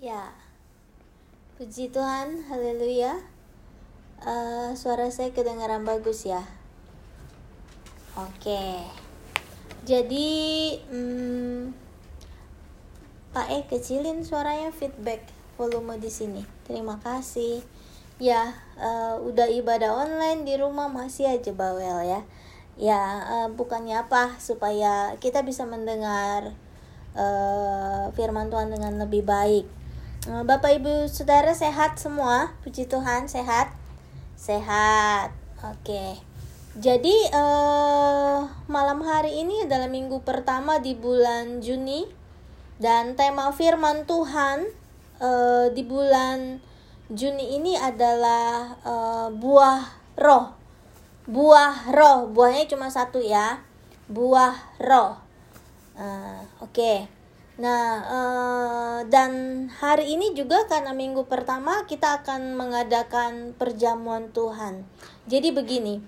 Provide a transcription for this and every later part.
Ya, puji Tuhan, haleluya. Uh, suara saya kedengaran bagus ya. Oke, jadi hmm, Pak E kecilin suaranya feedback volume di sini. Terima kasih. Ya, uh, udah ibadah online di rumah masih aja bawel ya. Ya, uh, bukannya apa supaya kita bisa mendengar uh, firman Tuhan dengan lebih baik. Uh, Bapak Ibu Saudara sehat semua? Puji Tuhan, sehat. Sehat. Oke. Jadi uh, malam hari ini adalah minggu pertama di bulan Juni dan tema firman Tuhan uh, di bulan Juni ini adalah uh, buah roh. Buah roh, buahnya cuma satu ya. Buah roh. Uh, Oke. Okay. Nah, uh, dan hari ini juga karena minggu pertama kita akan mengadakan perjamuan Tuhan. Jadi begini,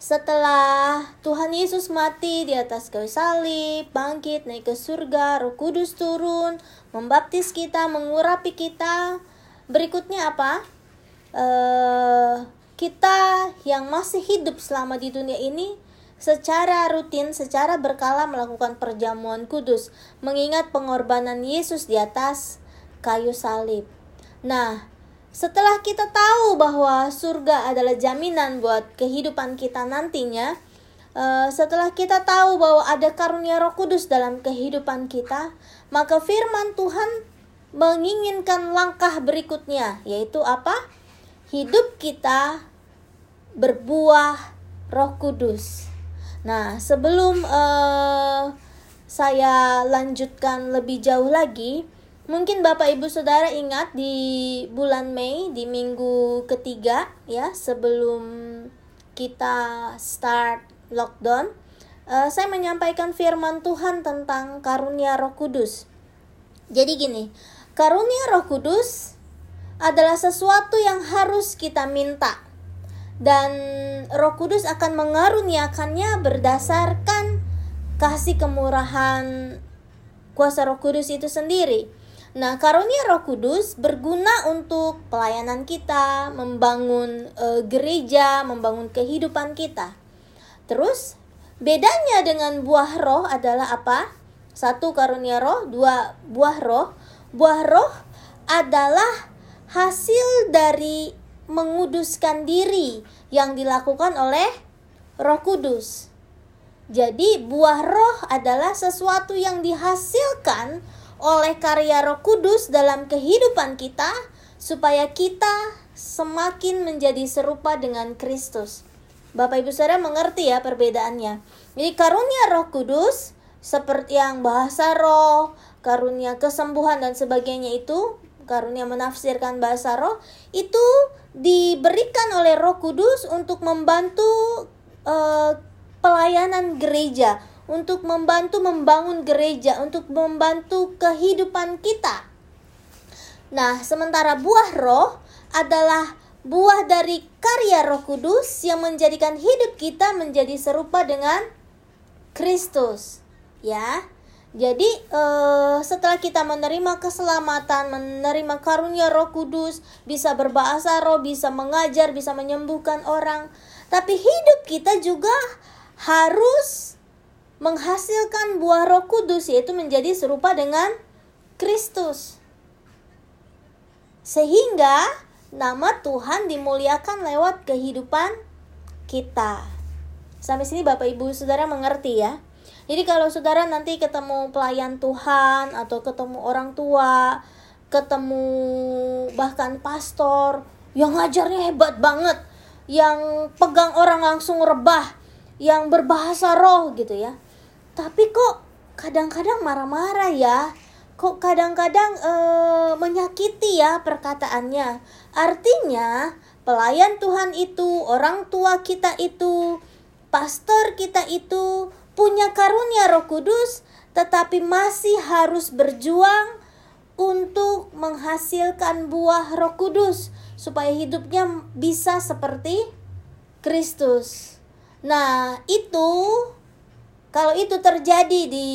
setelah Tuhan Yesus mati di atas kayu salib, bangkit, naik ke surga, Roh Kudus turun, membaptis kita, mengurapi kita, Berikutnya apa? Uh, kita yang masih hidup selama di dunia ini secara rutin, secara berkala melakukan perjamuan kudus, mengingat pengorbanan Yesus di atas kayu salib. Nah, setelah kita tahu bahwa surga adalah jaminan buat kehidupan kita nantinya, uh, setelah kita tahu bahwa ada karunia Roh Kudus dalam kehidupan kita, maka firman Tuhan menginginkan langkah berikutnya, yaitu apa? Hidup kita berbuah Roh Kudus. Nah, sebelum uh, saya lanjutkan lebih jauh lagi, mungkin Bapak Ibu Saudara ingat di bulan Mei di minggu ketiga ya sebelum kita start lockdown, uh, saya menyampaikan firman Tuhan tentang karunia Roh Kudus. Jadi gini, Karunia Roh Kudus adalah sesuatu yang harus kita minta. Dan Roh Kudus akan mengaruniakannya berdasarkan kasih kemurahan kuasa Roh Kudus itu sendiri. Nah, karunia Roh Kudus berguna untuk pelayanan kita, membangun e, gereja, membangun kehidupan kita. Terus, bedanya dengan buah roh adalah apa? Satu karunia roh, dua buah roh Buah roh adalah hasil dari menguduskan diri yang dilakukan oleh Roh Kudus. Jadi, buah roh adalah sesuatu yang dihasilkan oleh karya Roh Kudus dalam kehidupan kita, supaya kita semakin menjadi serupa dengan Kristus. Bapak Ibu Saudara mengerti ya perbedaannya. Jadi, karunia Roh Kudus seperti yang bahasa roh, karunia kesembuhan dan sebagainya itu karunia menafsirkan bahasa roh itu diberikan oleh Roh Kudus untuk membantu uh, pelayanan gereja, untuk membantu membangun gereja, untuk membantu kehidupan kita. Nah, sementara buah roh adalah buah dari karya Roh Kudus yang menjadikan hidup kita menjadi serupa dengan Kristus. Ya, jadi uh, setelah kita menerima keselamatan, menerima karunia Roh Kudus, bisa berbahasa roh, bisa mengajar, bisa menyembuhkan orang, tapi hidup kita juga harus menghasilkan buah Roh Kudus yaitu menjadi serupa dengan Kristus. Sehingga nama Tuhan dimuliakan lewat kehidupan kita. Sampai sini Bapak Ibu Saudara mengerti ya? Jadi kalau saudara nanti ketemu pelayan Tuhan atau ketemu orang tua, ketemu bahkan pastor yang ngajarnya hebat banget, yang pegang orang langsung rebah, yang berbahasa roh gitu ya. Tapi kok kadang-kadang marah-marah ya. Kok kadang-kadang e, menyakiti ya perkataannya. Artinya, pelayan Tuhan itu, orang tua kita itu, pastor kita itu punya karunia Roh Kudus, tetapi masih harus berjuang untuk menghasilkan buah Roh Kudus supaya hidupnya bisa seperti Kristus. Nah, itu kalau itu terjadi di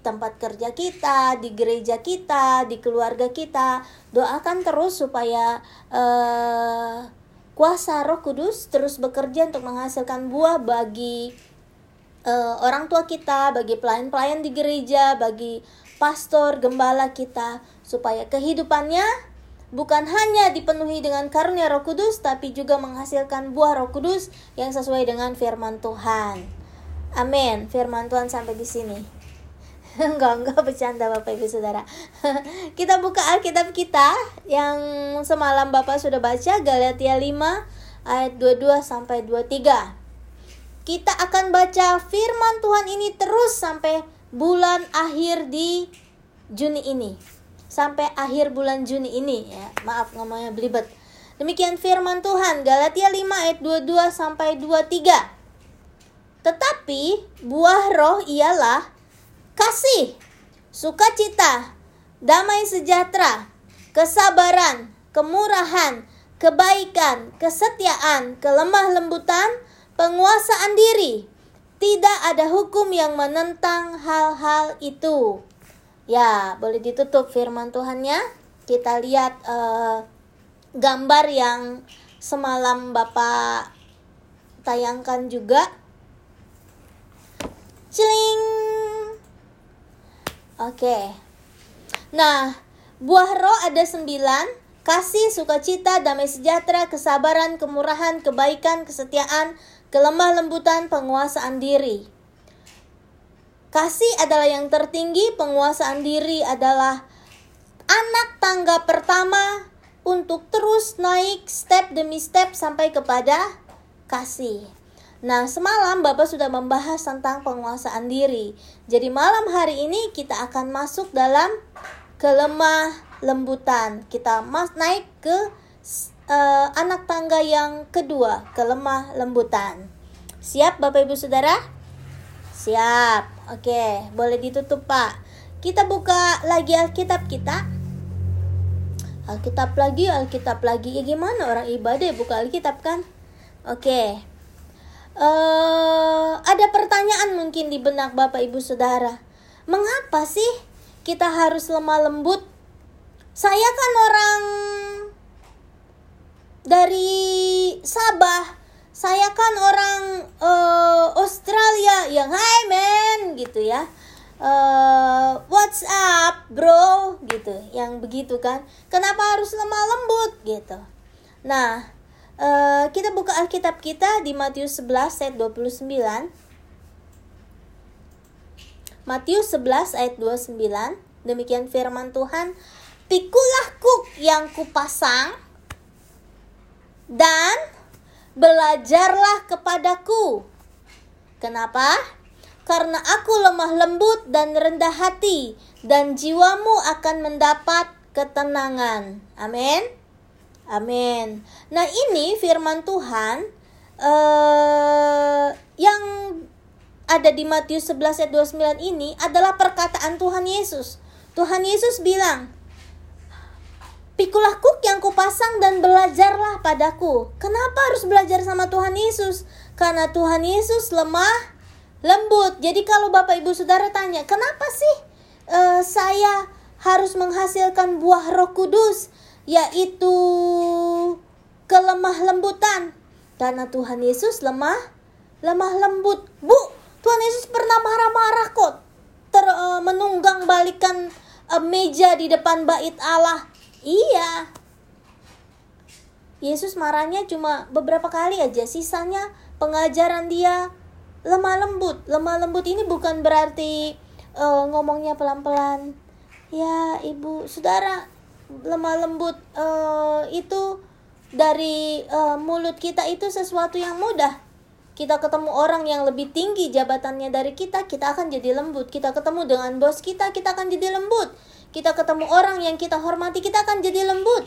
tempat kerja kita, di gereja kita, di keluarga kita, doakan terus supaya uh, kuasa Roh Kudus terus bekerja untuk menghasilkan buah bagi uh, orang tua kita, bagi pelayan-pelayan di gereja, bagi pastor, gembala kita, supaya kehidupannya bukan hanya dipenuhi dengan karunia Roh Kudus, tapi juga menghasilkan buah Roh Kudus yang sesuai dengan firman Tuhan. Amin. Firman Tuhan sampai di sini. enggak, enggak bercanda Bapak Ibu Saudara. kita buka Alkitab kita yang semalam Bapak sudah baca Galatia 5 ayat 22 sampai 23. Kita akan baca firman Tuhan ini terus sampai bulan akhir di Juni ini sampai akhir bulan Juni ini ya. Maaf ngomongnya belibet. Demikian firman Tuhan Galatia 5 ayat 22 sampai 23. Tetapi buah roh ialah kasih, sukacita, damai sejahtera, kesabaran, kemurahan, kebaikan, kesetiaan, kelemah lembutan, penguasaan diri. Tidak ada hukum yang menentang hal-hal itu. Ya, boleh ditutup firman Tuhannya. Kita lihat uh, gambar yang semalam Bapak tayangkan juga. Ciling. Oke. Nah, buah roh ada sembilan. Kasih, sukacita, damai sejahtera, kesabaran, kemurahan, kebaikan, kesetiaan, kelemah lembutan, penguasaan diri. Kasih adalah yang tertinggi, penguasaan diri adalah anak tangga pertama untuk terus naik step demi step sampai kepada kasih. Nah, semalam Bapak sudah membahas tentang penguasaan diri. Jadi malam hari ini kita akan masuk dalam kelemah lembutan. Kita mas naik ke uh, anak tangga yang kedua, kelemah lembutan. Siap Bapak Ibu Saudara? Siap. Oke, boleh ditutup Pak. Kita buka lagi Alkitab kita. Alkitab lagi, Alkitab lagi. Ya gimana orang ibadah buka Alkitab kan? Oke. Uh, ada pertanyaan mungkin di benak Bapak Ibu Saudara. Mengapa sih kita harus lemah lembut? Saya kan orang dari Sabah saya kan orang uh, Australia. Yang hai men gitu ya. Uh, what's up bro? Gitu yang begitu kan. Kenapa harus lemah lembut gitu. Nah uh, kita buka Alkitab kita di Matius 11 ayat 29 Matius 11 ayat 29 demikian firman Tuhan. Pikulah kuk yang kupasang dan belajarlah kepadaku. Kenapa? Karena aku lemah lembut dan rendah hati, dan jiwamu akan mendapat ketenangan. Amin. Amin. Nah, ini firman Tuhan uh, yang ada di Matius 11 ayat 29 ini adalah perkataan Tuhan Yesus. Tuhan Yesus bilang, Pikulah kuk yang kupasang dan belajarlah padaku. Kenapa harus belajar sama Tuhan Yesus? Karena Tuhan Yesus lemah, lembut. Jadi kalau Bapak Ibu Saudara tanya, kenapa sih uh, saya harus menghasilkan buah Roh Kudus, yaitu kelemah lembutan? Karena Tuhan Yesus lemah, lemah lembut. Bu, Tuhan Yesus pernah marah-marah kok, ter uh, menunggang balikan uh, meja di depan bait Allah Iya. Yesus marahnya cuma beberapa kali aja, sisanya pengajaran dia lemah lembut. Lemah lembut ini bukan berarti uh, ngomongnya pelan-pelan. Ya, Ibu, Saudara, lemah lembut uh, itu dari uh, mulut kita itu sesuatu yang mudah. Kita ketemu orang yang lebih tinggi jabatannya dari kita, kita akan jadi lembut. Kita ketemu dengan bos kita, kita akan jadi lembut kita ketemu orang yang kita hormati, kita akan jadi lembut.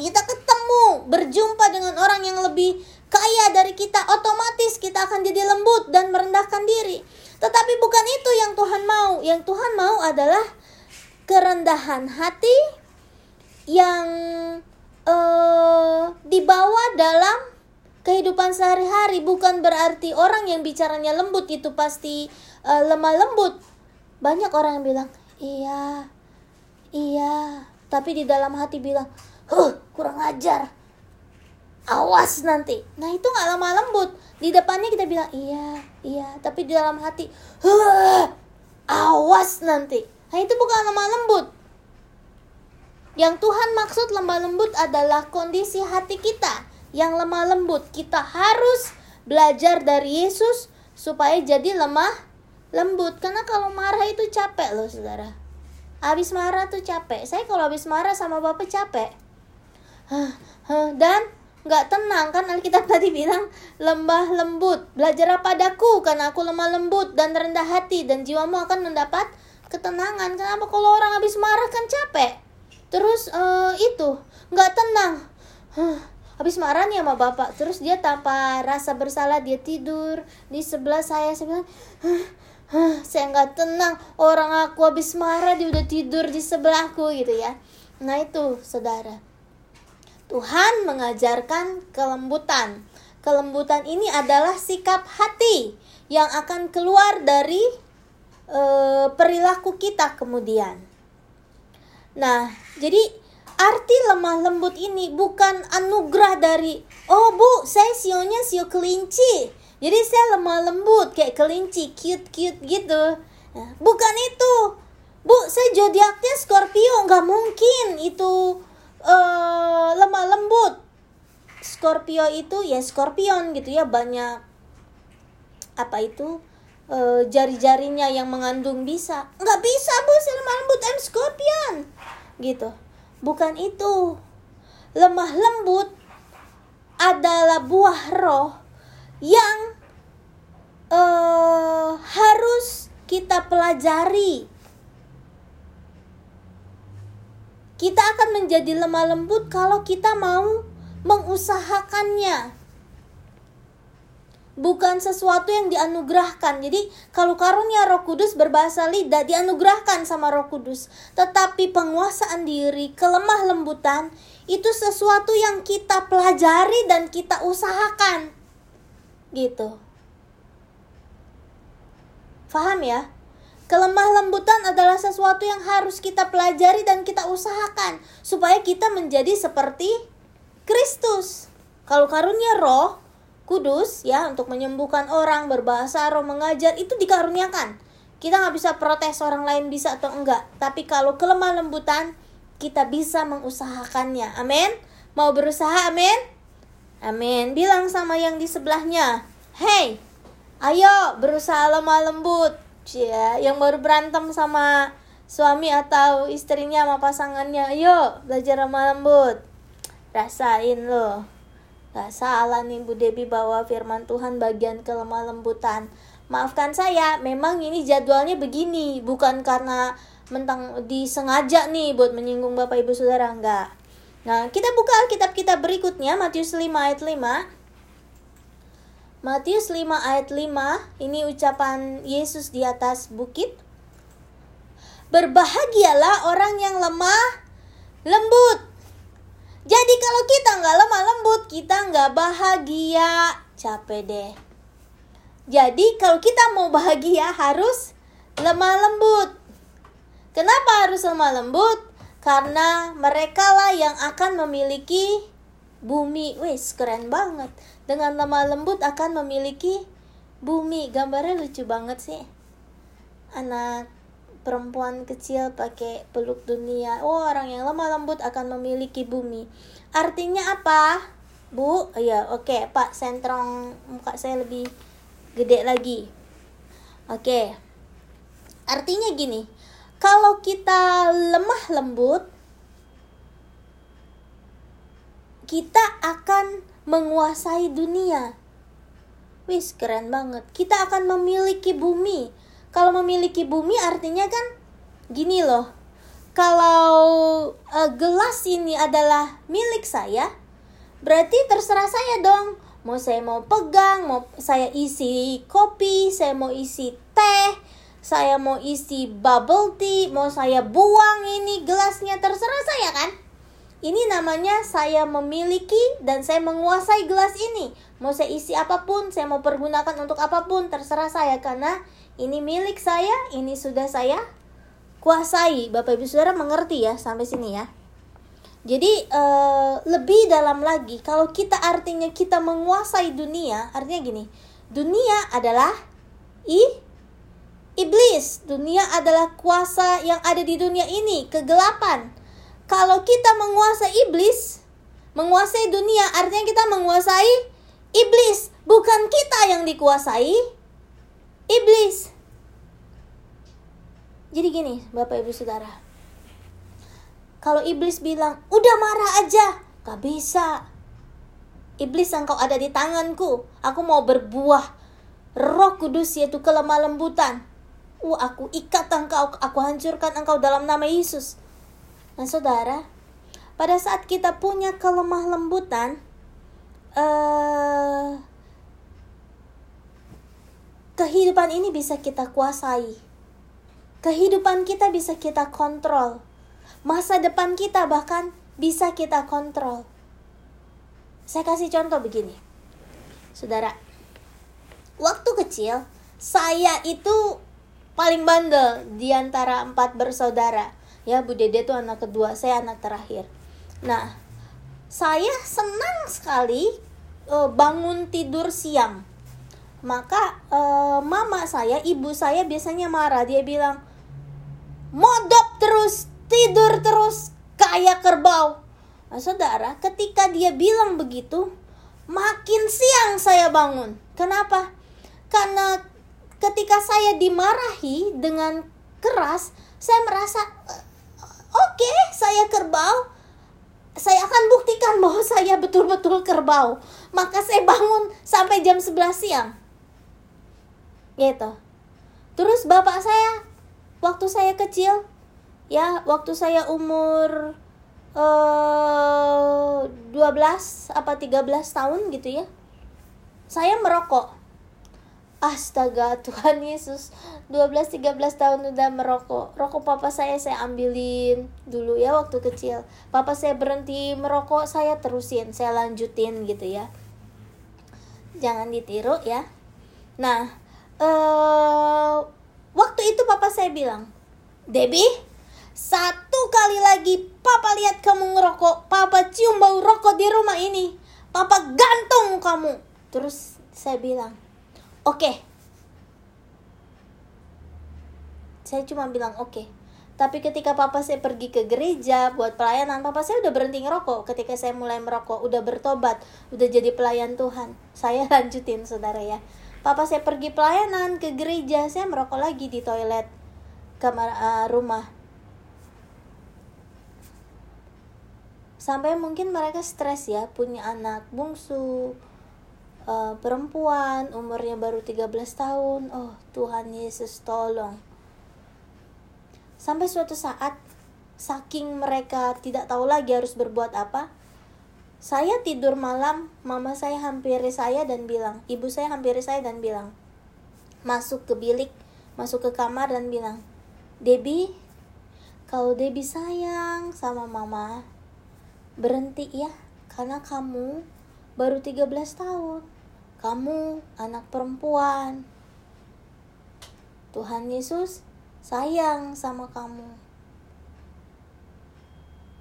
Kita ketemu, berjumpa dengan orang yang lebih kaya dari kita, otomatis kita akan jadi lembut dan merendahkan diri. Tetapi bukan itu yang Tuhan mau. Yang Tuhan mau adalah kerendahan hati yang uh, dibawa dalam kehidupan sehari-hari bukan berarti orang yang bicaranya lembut itu pasti uh, lemah lembut. Banyak orang yang bilang, "Iya. Iya." Tapi di dalam hati bilang, "Huh, kurang ajar." Awas nanti. Nah, itu nggak lemah lembut. Di depannya kita bilang, "Iya, iya." Tapi di dalam hati, "Huh, awas nanti." Nah, itu bukan lemah lembut. Yang Tuhan maksud lemah lembut adalah kondisi hati kita yang lemah lembut. Kita harus belajar dari Yesus supaya jadi lemah lembut. Karena kalau marah itu capek loh saudara. Habis marah tuh capek. Saya kalau habis marah sama bapak capek. Dan nggak tenang kan Alkitab tadi bilang lembah lembut belajar padaku karena aku lemah lembut dan rendah hati dan jiwamu akan mendapat ketenangan kenapa kalau orang habis marah kan capek terus uh, itu nggak tenang huh, habis marah nih sama bapak. Terus dia tanpa rasa bersalah dia tidur di sebelah saya. Saya bilang huh, huh, saya nggak tenang. Orang aku habis marah dia udah tidur di sebelahku gitu ya. Nah itu saudara. Tuhan mengajarkan kelembutan. Kelembutan ini adalah sikap hati yang akan keluar dari e, perilaku kita kemudian. Nah, jadi arti lemah lembut ini bukan anugerah dari oh bu saya sionya sio kelinci. Jadi saya lemah lembut kayak kelinci cute cute gitu. Nah, bukan itu. Bu saya zodiaknya Scorpio nggak mungkin itu uh, lemah lembut. Scorpio itu ya Scorpion gitu ya banyak apa itu uh, jari-jarinya yang mengandung bisa. Nggak bisa bu saya lemah lembut I'm Scorpion. Gitu Bukan itu. Lemah lembut adalah buah roh yang uh, harus kita pelajari. Kita akan menjadi lemah lembut kalau kita mau mengusahakannya bukan sesuatu yang dianugerahkan. Jadi kalau karunia Roh Kudus berbahasa lidah dianugerahkan sama Roh Kudus, tetapi penguasaan diri, kelemah lembutan itu sesuatu yang kita pelajari dan kita usahakan. Gitu. Faham ya? Kelemah lembutan adalah sesuatu yang harus kita pelajari dan kita usahakan supaya kita menjadi seperti Kristus. Kalau karunia roh kudus ya untuk menyembuhkan orang berbahasa roh mengajar itu dikaruniakan. Kita nggak bisa protes orang lain bisa atau enggak tapi kalau kelemah lembutan kita bisa mengusahakannya. Amin? Mau berusaha amin? Amin. Bilang sama yang di sebelahnya hey ayo berusaha lemah lembut. Ya yang baru berantem sama suami atau istrinya sama pasangannya ayo belajar lemah lembut. Rasain loh Gak salah nih Bu Debi bawa firman Tuhan bagian kelemah lembutan. Maafkan saya, memang ini jadwalnya begini, bukan karena mentang disengaja nih buat menyinggung Bapak Ibu Saudara, enggak. Nah, kita buka Alkitab kita berikutnya, Matius 5 ayat 5. Matius 5 ayat 5, ini ucapan Yesus di atas bukit. Berbahagialah orang yang lemah lembut, jadi kalau kita nggak lemah lembut, kita nggak bahagia. Capek deh. Jadi kalau kita mau bahagia harus lemah lembut. Kenapa harus lemah lembut? Karena mereka lah yang akan memiliki bumi. Wes keren banget. Dengan lemah lembut akan memiliki bumi. Gambarnya lucu banget sih. Anak perempuan kecil pakai peluk dunia. Oh, orang yang lemah lembut akan memiliki bumi. Artinya apa? Bu, ya oke okay, Pak, sentrong muka saya lebih gede lagi. Oke. Okay. Artinya gini, kalau kita lemah lembut, kita akan menguasai dunia. Wis, keren banget. Kita akan memiliki bumi kalau memiliki bumi artinya kan gini loh. Kalau uh, gelas ini adalah milik saya, berarti terserah saya dong. Mau saya mau pegang, mau saya isi kopi, saya mau isi teh, saya mau isi bubble tea, mau saya buang ini gelasnya terserah saya kan? Ini namanya saya memiliki dan saya menguasai gelas ini. Mau saya isi apa pun, saya mau pergunakan untuk apa pun, terserah saya karena ini milik saya, ini sudah saya kuasai. Bapak Ibu Saudara mengerti ya sampai sini ya. Jadi uh, lebih dalam lagi kalau kita artinya kita menguasai dunia, artinya gini. Dunia adalah i iblis. Dunia adalah kuasa yang ada di dunia ini, kegelapan. Kalau kita menguasai iblis, menguasai dunia artinya kita menguasai iblis, bukan kita yang dikuasai iblis. Jadi gini, Bapak Ibu Saudara. Kalau iblis bilang, "Udah marah aja." Gak bisa. Iblis engkau ada di tanganku. Aku mau berbuah. Roh kudus yaitu kelemah lembutan. Uh, aku ikat engkau, aku hancurkan engkau dalam nama Yesus. Nah, saudara, pada saat kita punya kelemah lembutan, uh, kehidupan ini bisa kita kuasai. Kehidupan kita bisa kita kontrol. Masa depan kita bahkan bisa kita kontrol. Saya kasih contoh begini. Saudara, waktu kecil saya itu paling bandel di antara empat bersaudara ya Bu Dede tuh anak kedua saya anak terakhir. Nah saya senang sekali uh, bangun tidur siang. Maka uh, mama saya ibu saya biasanya marah. Dia bilang modok terus tidur terus kayak kerbau. Nah, saudara ketika dia bilang begitu makin siang saya bangun. Kenapa? Karena ketika saya dimarahi dengan keras saya merasa Oke, okay, saya kerbau. Saya akan buktikan bahwa saya betul-betul kerbau. Maka saya bangun sampai jam 11 siang. Gitu. Terus bapak saya waktu saya kecil ya, waktu saya umur uh, eh, 12 apa 13 tahun gitu ya. Saya merokok Astaga Tuhan Yesus. 12-13 tahun udah merokok. Rokok papa saya saya ambilin dulu ya waktu kecil. Papa saya berhenti merokok saya terusin Saya lanjutin gitu ya. Jangan ditiru ya. Nah uh, Waktu itu papa saya bilang Debbie Satu kali lagi papa lihat kamu ngerokok. Papa cium bau rokok di rumah ini. Papa gantung kamu. Terus saya bilang oke okay. saya cuma bilang oke okay. tapi ketika papa saya pergi ke gereja buat pelayanan papa saya udah berhenti ngerokok ketika saya mulai merokok udah bertobat udah jadi pelayan Tuhan saya lanjutin saudara ya papa saya pergi pelayanan ke gereja saya merokok lagi di toilet kamar uh, rumah sampai mungkin mereka stres ya punya anak bungsu uh, perempuan umurnya baru 13 tahun. Oh Tuhan Yesus tolong. Sampai suatu saat saking mereka tidak tahu lagi harus berbuat apa saya tidur malam mama saya hampiri saya dan bilang ibu saya hampiri saya dan bilang masuk ke bilik masuk ke kamar dan bilang Debbie kalau Debbie sayang sama mama berhenti ya karena kamu baru 13 tahun kamu anak perempuan. Tuhan Yesus sayang sama kamu.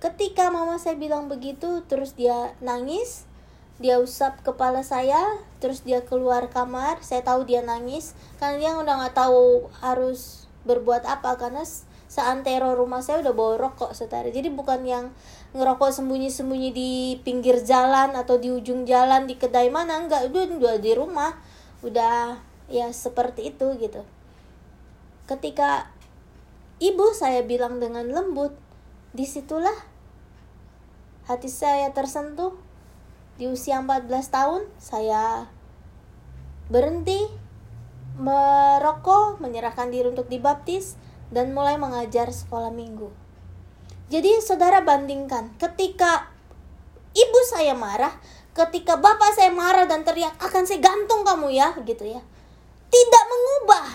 Ketika mama saya bilang begitu, terus dia nangis, dia usap kepala saya, terus dia keluar kamar. Saya tahu dia nangis, karena dia udah nggak tahu harus berbuat apa karena seantero rumah saya udah bawa rokok saudara jadi bukan yang ngerokok sembunyi-sembunyi di pinggir jalan atau di ujung jalan di kedai mana enggak. Udah udah di rumah. Udah ya seperti itu gitu. Ketika ibu saya bilang dengan lembut di situlah hati saya tersentuh. Di usia 14 tahun saya berhenti merokok menyerahkan diri untuk dibaptis dan mulai mengajar sekolah minggu. Jadi saudara bandingkan, ketika ibu saya marah, ketika bapak saya marah dan teriak, akan saya gantung kamu ya, gitu ya. Tidak mengubah.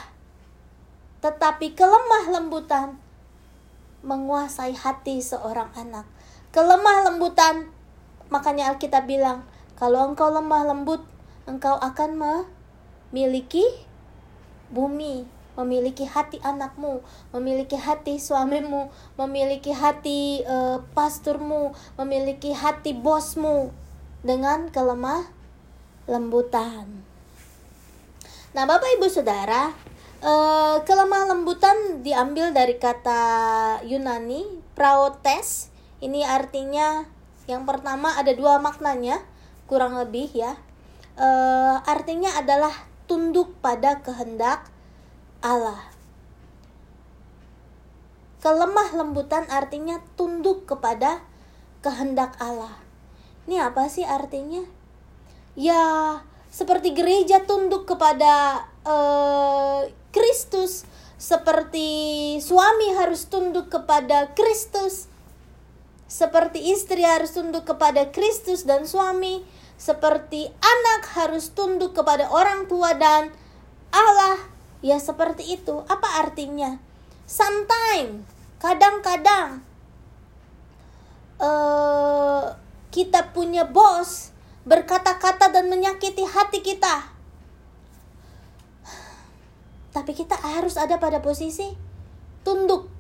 Tetapi kelemah lembutan menguasai hati seorang anak. kelemah lembutan. Makanya Alkitab bilang, kalau engkau lemah lembut, engkau akan memiliki bumi, memiliki hati anakmu, memiliki hati suamimu, memiliki hati uh, pasturmu, memiliki hati bosmu dengan kelemah lembutan. Nah, Bapak Ibu Saudara, uh, kelemah lembutan diambil dari kata Yunani praotes. Ini artinya yang pertama ada dua maknanya, kurang lebih ya. Uh, artinya adalah tunduk pada kehendak Allah. Kelemah lembutan artinya tunduk kepada kehendak Allah. Ini apa sih artinya? Ya, seperti gereja tunduk kepada uh, Kristus, seperti suami harus tunduk kepada Kristus, seperti istri harus tunduk kepada Kristus dan suami, seperti anak harus tunduk kepada orang tua dan Allah. Ya seperti itu. Apa artinya? Sometimes, kadang-kadang uh, kita punya bos berkata-kata dan menyakiti hati kita. Tapi kita harus ada pada posisi tunduk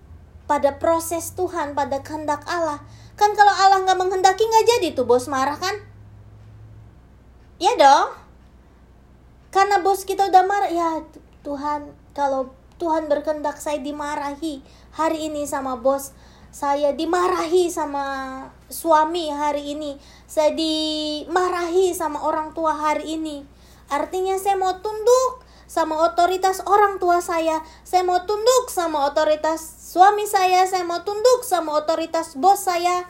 pada proses Tuhan, pada kehendak Allah. Kan kalau Allah nggak menghendaki nggak jadi tuh bos marah kan? Ya dong. Karena bos kita udah marah, ya Tuhan, kalau Tuhan berkehendak saya dimarahi hari ini sama bos, saya dimarahi sama suami hari ini, saya dimarahi sama orang tua hari ini. Artinya saya mau tunduk sama otoritas orang tua saya, saya mau tunduk sama otoritas suami saya, saya mau tunduk sama otoritas bos saya.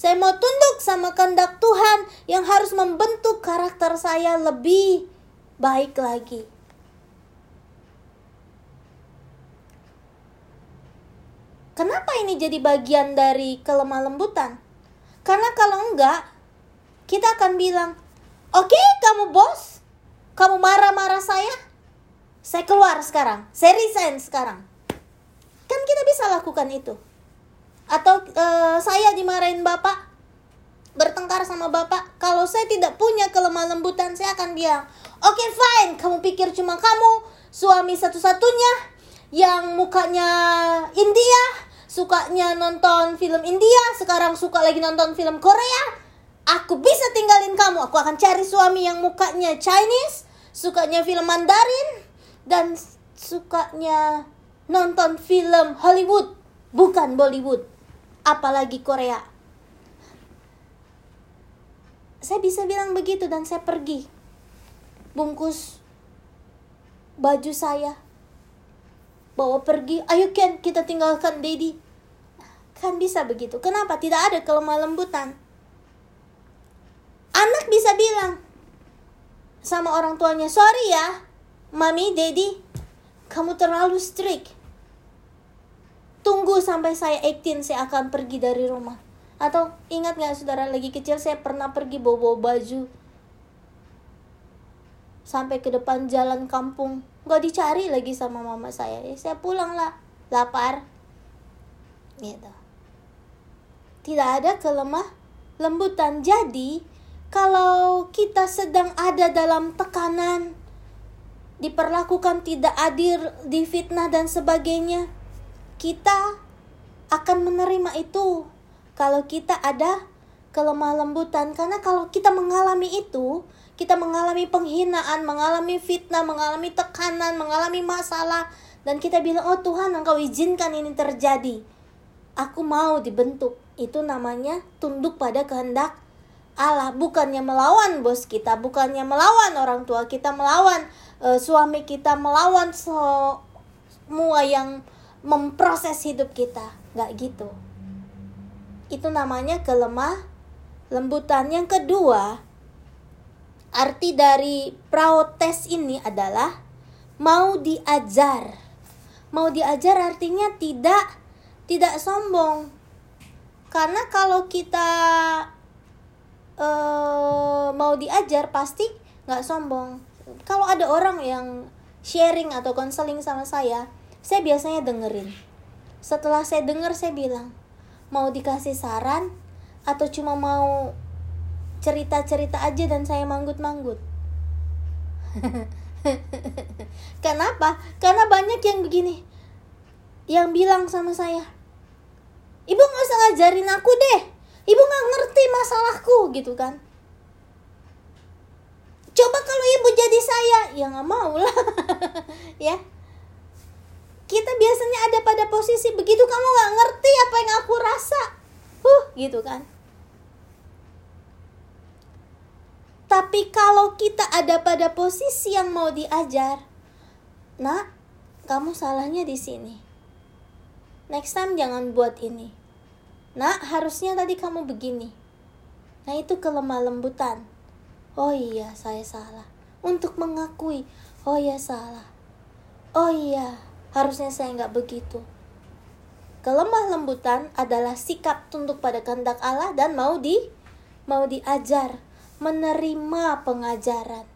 Saya mau tunduk sama kehendak Tuhan yang harus membentuk karakter saya lebih baik lagi. Kenapa ini jadi bagian dari kelemah lembutan? Karena kalau enggak, kita akan bilang, "Oke, okay, kamu bos, kamu marah-marah saya, saya keluar sekarang, saya resign sekarang." Kan kita bisa lakukan itu. Atau e, saya dimarahin bapak, bertengkar sama bapak, kalau saya tidak punya kelemah lembutan, saya akan bilang, "Oke, okay, fine, kamu pikir cuma kamu suami satu-satunya yang mukanya India, sukanya nonton film India, sekarang suka lagi nonton film Korea, aku bisa tinggalin kamu. Aku akan cari suami yang mukanya Chinese, sukanya film Mandarin, dan sukanya nonton film Hollywood, bukan Bollywood, apalagi Korea. Saya bisa bilang begitu dan saya pergi. Bungkus baju saya bawa pergi. Ayo Ken kita tinggalkan Dedi. Kan bisa begitu. Kenapa? Tidak ada kelemah lembutan. Anak bisa bilang sama orang tuanya sorry ya mami Dedi kamu terlalu strict. Tunggu sampai saya 18 saya akan pergi dari rumah. Atau ingat nggak saudara lagi kecil saya pernah pergi bawa-bawa baju sampai ke depan jalan kampung nggak dicari lagi sama mama saya. Ya saya pulang lah. Lapar. Gitu. Tidak ada kelemah lembutan. Jadi kalau kita sedang ada dalam tekanan diperlakukan tidak adil difitnah dan sebagainya kita akan menerima itu. Kalau kita ada kelemah lembutan. Karena kalau kita mengalami itu kita mengalami penghinaan, mengalami fitnah, mengalami tekanan, mengalami masalah dan kita bilang, "Oh Tuhan, Engkau izinkan ini terjadi." Aku mau dibentuk. Itu namanya tunduk pada kehendak Allah, bukannya melawan bos kita, bukannya melawan orang tua kita, melawan uh, suami kita, melawan semua yang memproses hidup kita. Gak gitu. Itu namanya kelemah lembutan. Yang kedua, Arti dari protes ini adalah mau diajar. Mau diajar artinya tidak tidak sombong. Karena kalau kita uh, mau diajar pasti nggak sombong. Kalau ada orang yang sharing atau konseling sama saya, saya biasanya dengerin. Setelah saya denger saya bilang, mau dikasih saran, atau cuma mau cerita-cerita aja dan saya manggut-manggut. Kenapa? Karena banyak yang begini yang bilang sama saya ibu nggak usah ngajarin aku deh. Ibu nggak ngerti masalahku gitu kan. Coba kalau ibu jadi saya. Ya nggak mau lah. Ya. Kita biasanya ada pada posisi begitu kamu nggak ngerti apa yang aku rasa. Huh gitu kan tapi kalau kita ada pada posisi yang mau diajar nah kamu salahnya di sini. Next time jangan buat ini. Nah harusnya tadi kamu begini. Nah itu kelemah lembutan. Oh iya saya salah. Untuk mengakui oh iya salah. Oh iya Harusnya saya nggak begitu. Kelemah lembutan adalah sikap tunduk pada kehendak Allah dan mau di mau diajar, menerima pengajaran.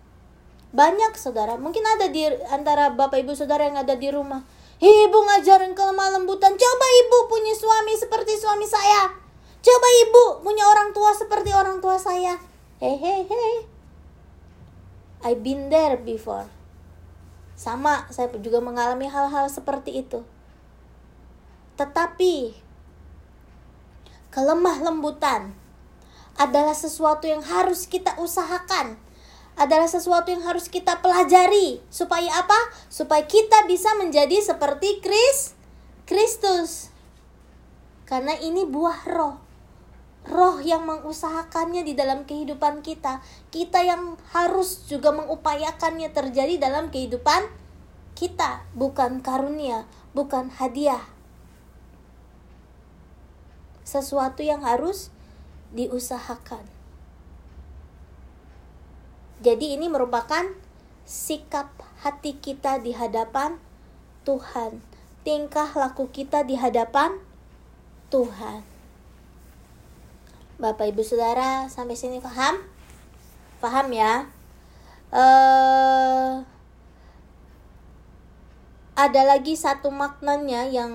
Banyak saudara, mungkin ada di antara bapak ibu saudara yang ada di rumah. Ibu ngajarin kelemah lembutan, coba ibu punya suami seperti suami saya. Coba ibu punya orang tua seperti orang tua saya. Hehehe. I been there before. Sama, saya juga mengalami hal-hal seperti itu. Tetapi kelemah lembutan adalah sesuatu yang harus kita usahakan. Adalah sesuatu yang harus kita pelajari supaya apa? Supaya kita bisa menjadi seperti Kris Kristus. Karena ini buah roh roh yang mengusahakannya di dalam kehidupan kita. Kita yang harus juga mengupayakannya terjadi dalam kehidupan kita, bukan karunia, bukan hadiah. Sesuatu yang harus diusahakan. Jadi ini merupakan sikap hati kita di hadapan Tuhan, tingkah laku kita di hadapan Tuhan. Bapak Ibu Saudara sampai sini paham? Paham ya? Uh, ada lagi satu maknanya yang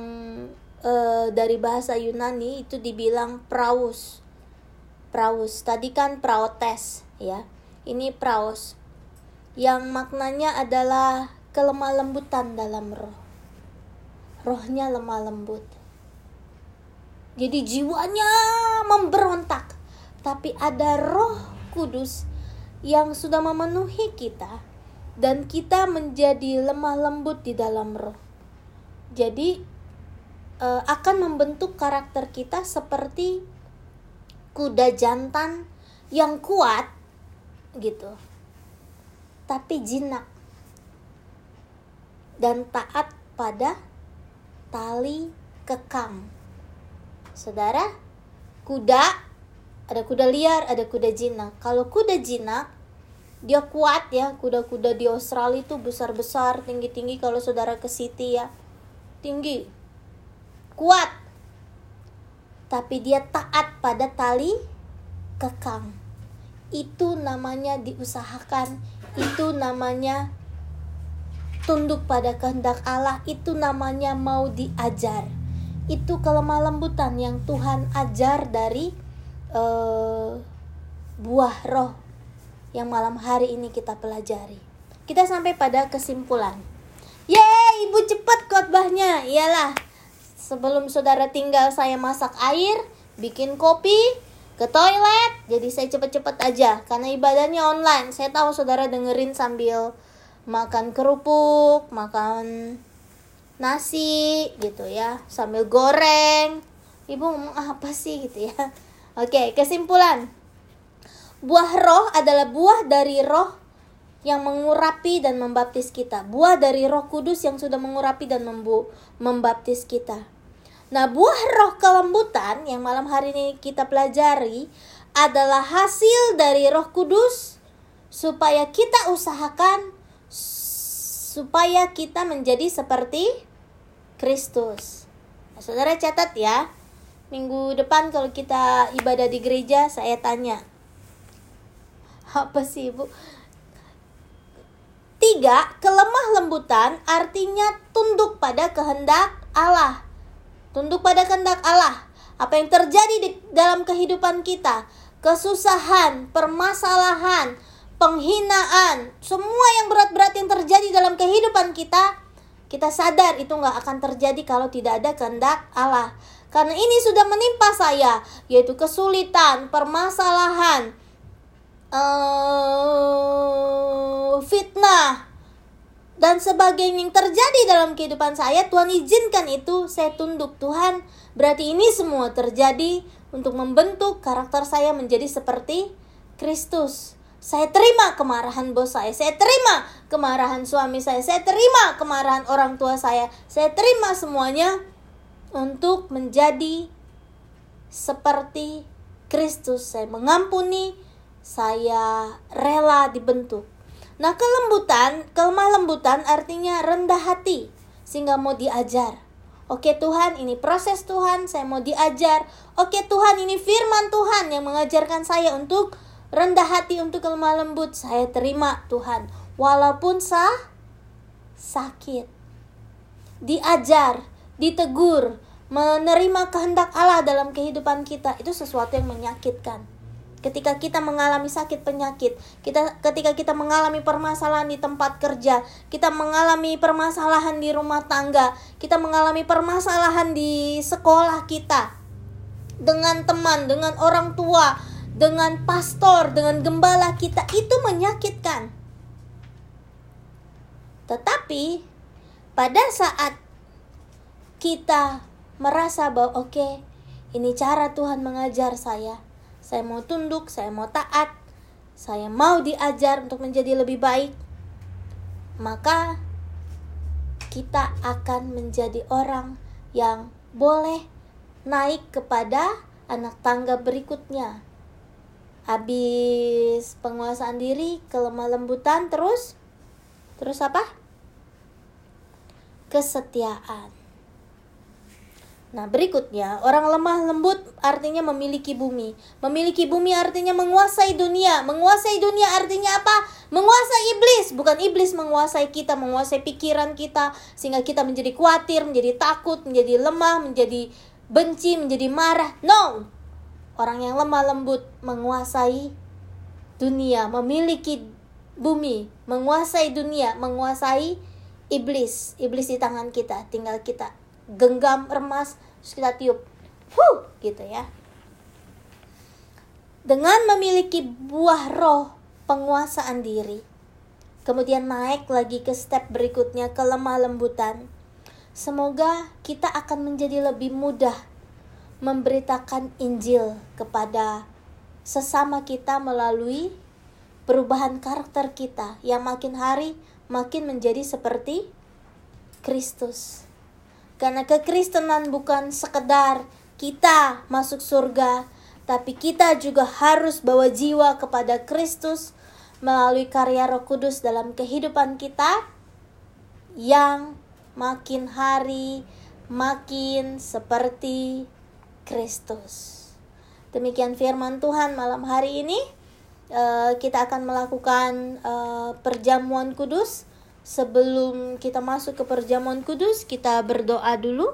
uh, dari bahasa Yunani itu dibilang praus. Praus. Tadi kan praotes ya. Ini praus. Yang maknanya adalah kelemah lembutan dalam roh. Rohnya lemah lembut jadi jiwanya memberontak. Tapi ada Roh Kudus yang sudah memenuhi kita dan kita menjadi lemah lembut di dalam roh. Jadi uh, akan membentuk karakter kita seperti kuda jantan yang kuat gitu. Tapi jinak dan taat pada tali kekang. Saudara, kuda ada kuda liar, ada kuda jinak. Kalau kuda jinak, dia kuat ya. Kuda-kuda di Australia itu besar-besar, tinggi-tinggi kalau saudara ke city ya. Tinggi. Kuat. Tapi dia taat pada tali kekang. Itu namanya diusahakan. Itu namanya tunduk pada kehendak Allah. Itu namanya mau diajar itu kelemah lembutan yang Tuhan ajar dari uh, buah roh yang malam hari ini kita pelajari. Kita sampai pada kesimpulan. Yeay, ibu cepat khotbahnya. Iyalah, sebelum saudara tinggal saya masak air, bikin kopi, ke toilet. Jadi saya cepet-cepet aja karena ibadahnya online. Saya tahu saudara dengerin sambil makan kerupuk, makan nasi gitu ya. Sambil goreng. Ibu ngomong apa sih gitu ya. Oke kesimpulan. Buah roh adalah buah dari roh yang mengurapi dan membaptis kita. Buah dari roh kudus yang sudah mengurapi dan membaptis kita nah buah roh kelembutan yang malam hari ini kita pelajari adalah hasil dari roh kudus supaya kita usahakan supaya kita menjadi seperti Kristus. Nah, saudara catat ya, minggu depan kalau kita ibadah di gereja saya tanya. Apa sih ibu? Tiga, kelemah lembutan artinya tunduk pada kehendak Allah. Tunduk pada kehendak Allah. Apa yang terjadi di dalam kehidupan kita, kesusahan, permasalahan, penghinaan, semua yang berat-berat yang terjadi dalam kehidupan kita, kita sadar itu nggak akan terjadi kalau tidak ada kehendak Allah. Karena ini sudah menimpa saya, yaitu kesulitan, permasalahan, uh, fitnah, dan sebagainya yang terjadi dalam kehidupan saya, Tuhan izinkan itu, saya tunduk Tuhan. Berarti ini semua terjadi untuk membentuk karakter saya menjadi seperti Kristus. Saya terima kemarahan bos saya, saya terima kemarahan suami saya, saya terima kemarahan orang tua saya, saya terima semuanya untuk menjadi seperti Kristus. Saya mengampuni, saya rela dibentuk. Nah, kelembutan, kelemah lembutan artinya rendah hati, sehingga mau diajar. Oke Tuhan, ini proses Tuhan, saya mau diajar. Oke Tuhan, ini firman Tuhan yang mengajarkan saya untuk rendah hati, untuk kelemah lembut. Saya terima Tuhan, walaupun sah sakit. Diajar, ditegur, menerima kehendak Allah dalam kehidupan kita itu sesuatu yang menyakitkan ketika kita mengalami sakit penyakit, kita ketika kita mengalami permasalahan di tempat kerja, kita mengalami permasalahan di rumah tangga, kita mengalami permasalahan di sekolah kita dengan teman, dengan orang tua, dengan pastor, dengan gembala kita itu menyakitkan. Tetapi pada saat kita merasa bahwa oke, okay, ini cara Tuhan mengajar saya saya mau tunduk, saya mau taat, saya mau diajar untuk menjadi lebih baik, maka kita akan menjadi orang yang boleh naik kepada anak tangga berikutnya. Habis penguasaan diri, kelemah lembutan, terus terus apa? Kesetiaan. Nah, berikutnya, orang lemah lembut artinya memiliki bumi. Memiliki bumi artinya menguasai dunia. Menguasai dunia artinya apa? Menguasai iblis. Bukan iblis menguasai kita, menguasai pikiran kita. Sehingga kita menjadi khawatir, menjadi takut, menjadi lemah, menjadi benci, menjadi marah. No! Orang yang lemah lembut menguasai dunia, memiliki bumi, menguasai dunia, menguasai iblis. Iblis di tangan kita, tinggal kita genggam remas terus kita tiup huh gitu ya dengan memiliki buah roh penguasaan diri kemudian naik lagi ke step berikutnya ke lemah lembutan semoga kita akan menjadi lebih mudah memberitakan Injil kepada sesama kita melalui perubahan karakter kita yang makin hari makin menjadi seperti Kristus. Karena kekristenan bukan sekedar kita masuk surga, tapi kita juga harus bawa jiwa kepada Kristus melalui karya Roh Kudus dalam kehidupan kita yang makin hari makin seperti Kristus. Demikian firman Tuhan malam hari ini. Uh, kita akan melakukan uh, perjamuan kudus Sebelum kita masuk ke perjamuan kudus, kita berdoa dulu.